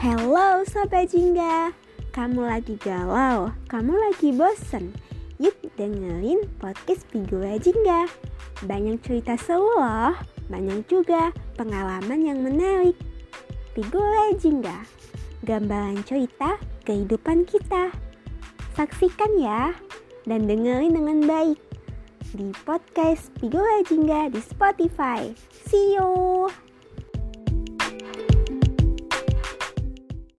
Hello Sobat Jingga Kamu lagi galau? Kamu lagi bosen? Yuk dengerin podcast Figura Jingga Banyak cerita seru loh Banyak juga pengalaman yang menarik Figura Jingga Gambaran cerita kehidupan kita Saksikan ya Dan dengerin dengan baik di podcast Figura Jingga di Spotify. See you!